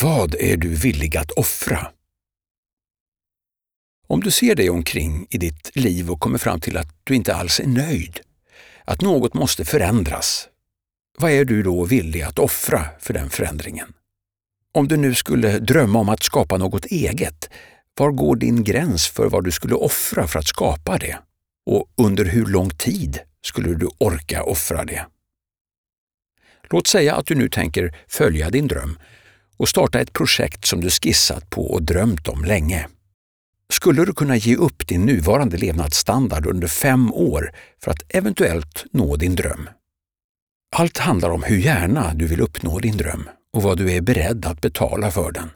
Vad är du villig att offra? Om du ser dig omkring i ditt liv och kommer fram till att du inte alls är nöjd, att något måste förändras, vad är du då villig att offra för den förändringen? Om du nu skulle drömma om att skapa något eget, var går din gräns för vad du skulle offra för att skapa det? Och under hur lång tid skulle du orka offra det? Låt säga att du nu tänker följa din dröm och starta ett projekt som du skissat på och drömt om länge. Skulle du kunna ge upp din nuvarande levnadsstandard under fem år för att eventuellt nå din dröm? Allt handlar om hur gärna du vill uppnå din dröm och vad du är beredd att betala för den.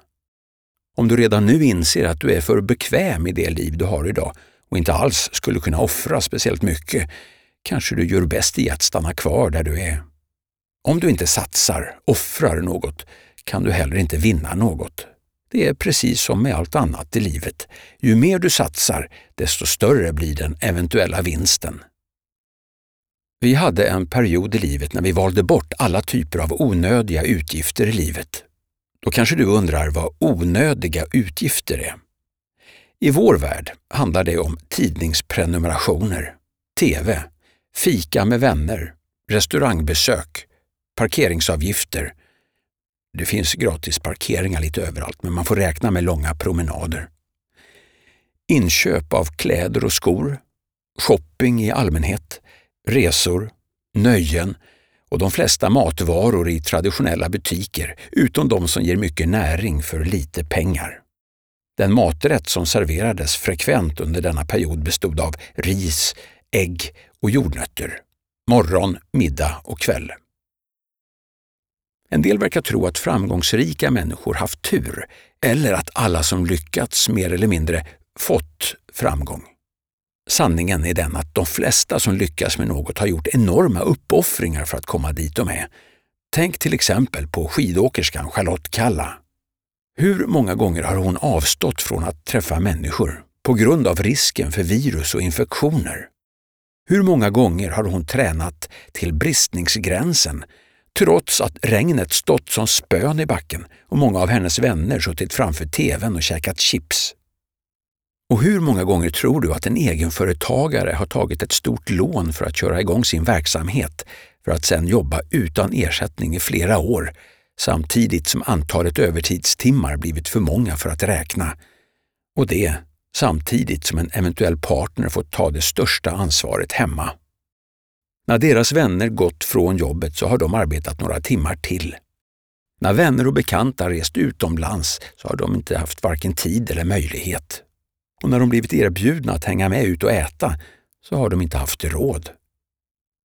Om du redan nu inser att du är för bekväm i det liv du har idag och inte alls skulle kunna offra speciellt mycket, kanske du gör bäst i att stanna kvar där du är. Om du inte satsar, offrar något, kan du heller inte vinna något. Det är precis som med allt annat i livet. Ju mer du satsar, desto större blir den eventuella vinsten. Vi hade en period i livet när vi valde bort alla typer av onödiga utgifter i livet. Då kanske du undrar vad onödiga utgifter är. I vår värld handlar det om tidningsprenumerationer, TV, fika med vänner, restaurangbesök, parkeringsavgifter. Det finns gratis parkeringar lite överallt, men man får räkna med långa promenader. Inköp av kläder och skor, shopping i allmänhet, resor, nöjen och de flesta matvaror i traditionella butiker, utom de som ger mycket näring för lite pengar. Den maträtt som serverades frekvent under denna period bestod av ris, ägg och jordnötter, morgon, middag och kväll. En del verkar tro att framgångsrika människor haft tur eller att alla som lyckats mer eller mindre fått framgång. Sanningen är den att de flesta som lyckas med något har gjort enorma uppoffringar för att komma dit de är. Tänk till exempel på skidåkerskan Charlotte Kalla. Hur många gånger har hon avstått från att träffa människor på grund av risken för virus och infektioner? Hur många gånger har hon tränat till bristningsgränsen trots att regnet stått som spön i backen och många av hennes vänner suttit framför tvn och käkat chips? Och hur många gånger tror du att en egenföretagare har tagit ett stort lån för att köra igång sin verksamhet för att sedan jobba utan ersättning i flera år samtidigt som antalet övertidstimmar blivit för många för att räkna? Och det samtidigt som en eventuell partner fått ta det största ansvaret hemma. När deras vänner gått från jobbet så har de arbetat några timmar till. När vänner och bekanta rest utomlands så har de inte haft varken tid eller möjlighet. Och när de blivit erbjudna att hänga med ut och äta så har de inte haft råd.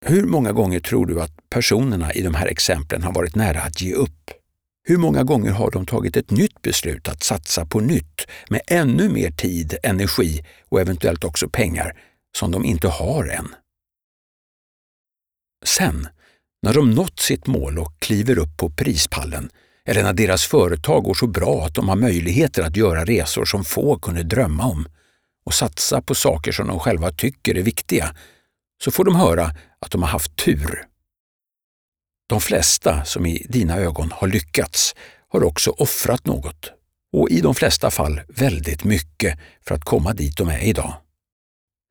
Hur många gånger tror du att personerna i de här exemplen har varit nära att ge upp? Hur många gånger har de tagit ett nytt beslut att satsa på nytt med ännu mer tid, energi och eventuellt också pengar som de inte har än? Sen, när de nått sitt mål och kliver upp på prispallen, eller när deras företag går så bra att de har möjligheter att göra resor som få kunde drömma om och satsa på saker som de själva tycker är viktiga, så får de höra att de har haft tur. De flesta som i dina ögon har lyckats har också offrat något och i de flesta fall väldigt mycket för att komma dit de är idag.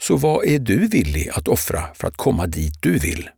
Så vad är du villig att offra för att komma dit du vill?